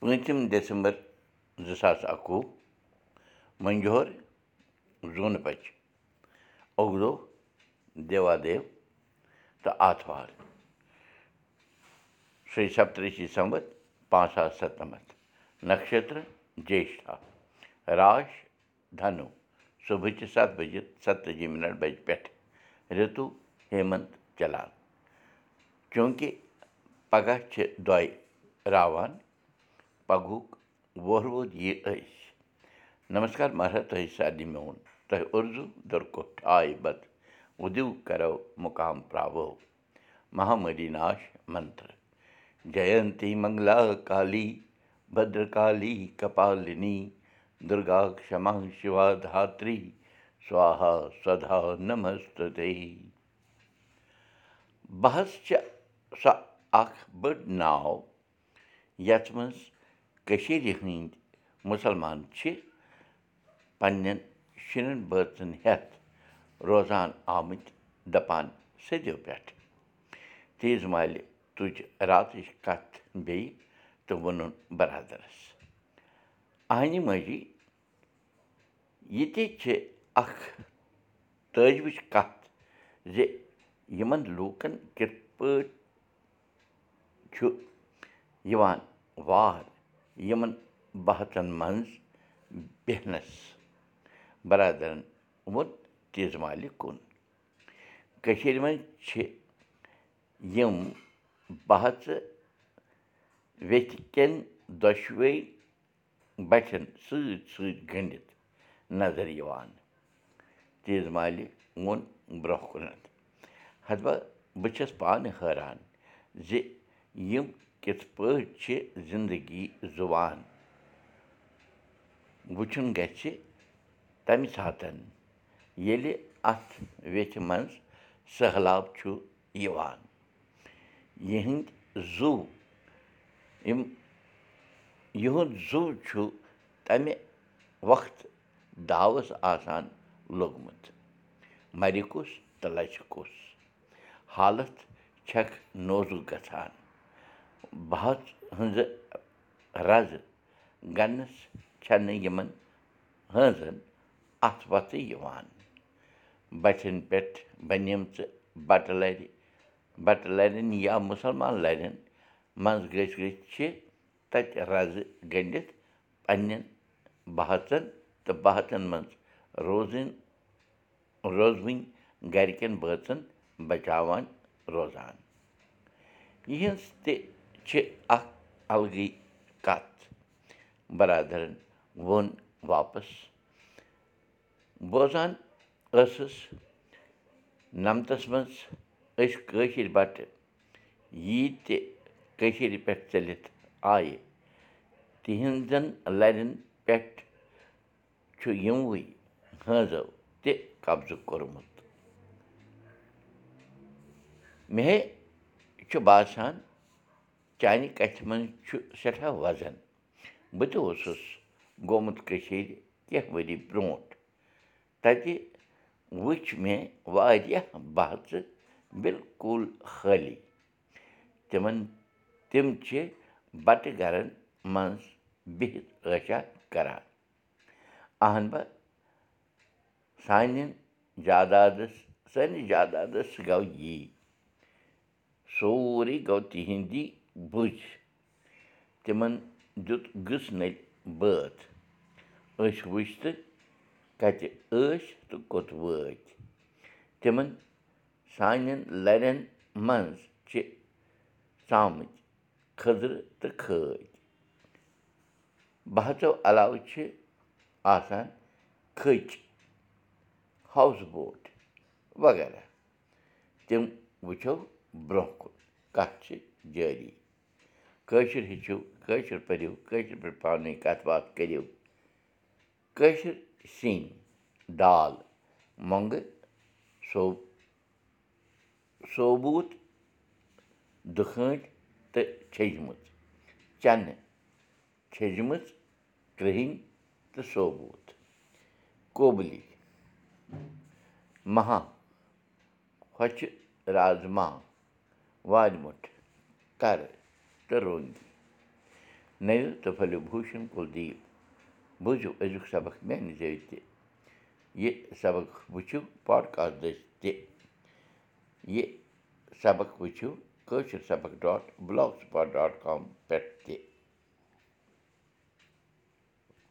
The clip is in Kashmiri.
پوٗنٛژِم ڈٮ۪سَمبر زٕ ساس اَکوُہ مٔنٛجور زوٗنہٕ بَجہِ دۄہ دیوادیو تہٕ آتھوار شیٚیہِ سَتتٕرٛہ ڈِسمبر پانٛژھ ساس سَتنَمَتھ نَکشترٕ جیشٹھا راش دھنوٗ صُبحٕچہِ سَتھ بَجہِ سَتتٲجی مِنَٹ بَجہِ پٮ۪ٹھ رِتوٗ ہیمنٛت چلان چوٗنٛکہِ پگاہ چھِ دۄیہِ راوان پَگہُک ووہروٲد یہِ أسۍ نمسکار مہراج تۄہہِ سارنٕے میون اُردو دُرکُٹھ آے بَتہٕ اُدِو کَرو مُقام پرٛاوو مہامٔلی ناش منتر جَینتی منٛگلا کالی بدرکالی کپالِنی دُرگا کما شِوا دھتری سوہا سدا نمستتے بہٕ حظ چھِ سۄ اَکھ بٔڑ ناو یَتھ منٛز کٔشیٖرِ ہٕنٛدۍ مُسلمان چھِ پنٛنٮ۪ن شُرٮ۪ن بٲژَن ہٮ۪تھ روزان آمٕتۍ دَپان صدیو پٮ۪ٹھ تیٖژ مالہِ تُج راتٕچ کَتھ بیٚیہِ تہٕ ووٚنُن بَرادَرَس اَہنہِ ماجی یہِ تہِ چھِ اَکھ تٲجوٕچ کَتھ زِ یِمَن لوٗکَن کِتھ پٲٹھۍ چھُ یِوان وار بہتَن منٛز بیٚہنَس بَرادَرَن ووٚن تیٖژ مالہِ کُن کٔشیٖرِ منٛز چھِ یِم بہژٕ ویٚتھِ کٮ۪ن دۄشوَے بَٹھٮ۪ن سۭتۍ سۭتۍ گٔنٛڈِتھ نظر یِوان تیٖژ مالہِ ووٚن برٛونٛہہ کُنَتھ ہَتبہ بہٕ چھَس پانہٕ حٲران زِ یِم کِتھ پٲٹھۍ چھِ زِندگی زُوان وٕچھُن گژھِ تَمہِ ساتَن ییٚلہِ اَتھ ویٚتھِ منٛز سہلاب چھُ یِوان یِہٕنٛدۍ زُو یِم یِہُنٛد زُو چھُ تَمہِ وقتہٕ داوَس آسان لوٚگمُت مَرِ کُس تہٕ لَچھِ کُس حالت چھَکھ نوزوٗ گژھان بہژ ہٕنٛزٕ رَزٕ گَنَس چھَنہٕ یِمَن ہٲنزَن اَتھٕ وَتھٕ یِوان بَٹھٮ۪ن پٮ۪ٹھ بَنیمژٕ بَٹہٕ لَرِ بَٹہٕ لَرٮ۪ن یا مُسلمان لَرٮ۪ن منٛز گٔژھۍ گٔژھۍ چھِ تَتہِ رَزٕ گٔنٛڈِتھ پنٛنٮ۪ن بہژَن تہٕ بہتَن منٛز روزٕنۍ روزوٕنۍ گَرِکٮ۪ن بٲژَن بَچاوان روزان یِہٕنٛز تہِ چھِ اَکھ اَلگٕے کَتھ بَرادَرَن ووٚن واپَس بوزان ٲسٕس نَمتَس منٛز أسۍ کٲشِر بَٹہٕ یی تہِ کٔشیٖرِ پٮ۪ٹھ ژٔلِتھ آیہِ تِہِنٛزَن لَرٮ۪ن پٮ۪ٹھ چھُ یِموٕے ہٲنزو تہِ قبضہٕ کوٚرمُت مے چھُ باسان چانہِ کَتھِ منٛز چھُ سٮ۪ٹھاہ وَزَن بہٕ تہِ اوسُس گوٚمُت کٔشیٖرِ کیٚنٛہہ ؤری برٛونٛٹھ تَتہِ وٕچھ مےٚ واریاہ بہژٕ بِلکُل خٲلی تِمَن تِم چھِ بَٹہٕ گَرَن منٛز بِہِتھ ٲشا کَران اہن بہ سانٮ۪ن جادادَس سٲنِس جادادَس گوٚو یی سورُے گوٚو تِہِنٛدی بٔچ تِمَن دیُت گٕژ نٔلۍ بٲتھ۔ أسۍ وٕچھ تہٕ کَتہِ ٲسۍ تہٕ کوٚت وٲتۍ۔ تِمَن سانٮ۪ن لَرٮ۪ن منٛز چھِ ژامٕتۍ کھٔزرٕ تہٕ کھٲدۍ بہژو علاوٕ چھِ آسان کھٔچ ہاوُس بوٹ وغیرہ۔ تِم وٕچھو برٛونٛہہ کُن کَتھ چھِ جٲری کٲشُر ہیٚچھِو کٲشُر پٔرِو کٲشِر پٲٹھۍ پانہٕ ؤنۍ کَتھ باتھ کٔرِو۔ کٲشِر سِنۍ دال مۄنٛگہٕ صوب صوبوٗت دُکھٲٹۍ تہٕ چھٔجمٕژ چَنہٕ چھٔجمٕژ کرٛہِنۍ تہٕ صوبوٗت کوبلی مہا ہۄچھِ رازما وارِ مُٹھ کَرٕ تہٕ رۄنٛگی نٔوِو تہٕ پھٔلِو بوٗشن کُلدیپ بوٗزِو أزیُک سبق میٛانہِ ذٔریعہِ تہِ یہِ سبق وٕچھِو پاڈکاسٹ دٔسۍ تہِ یہِ سبق وٕچھِو کٲشِر سبق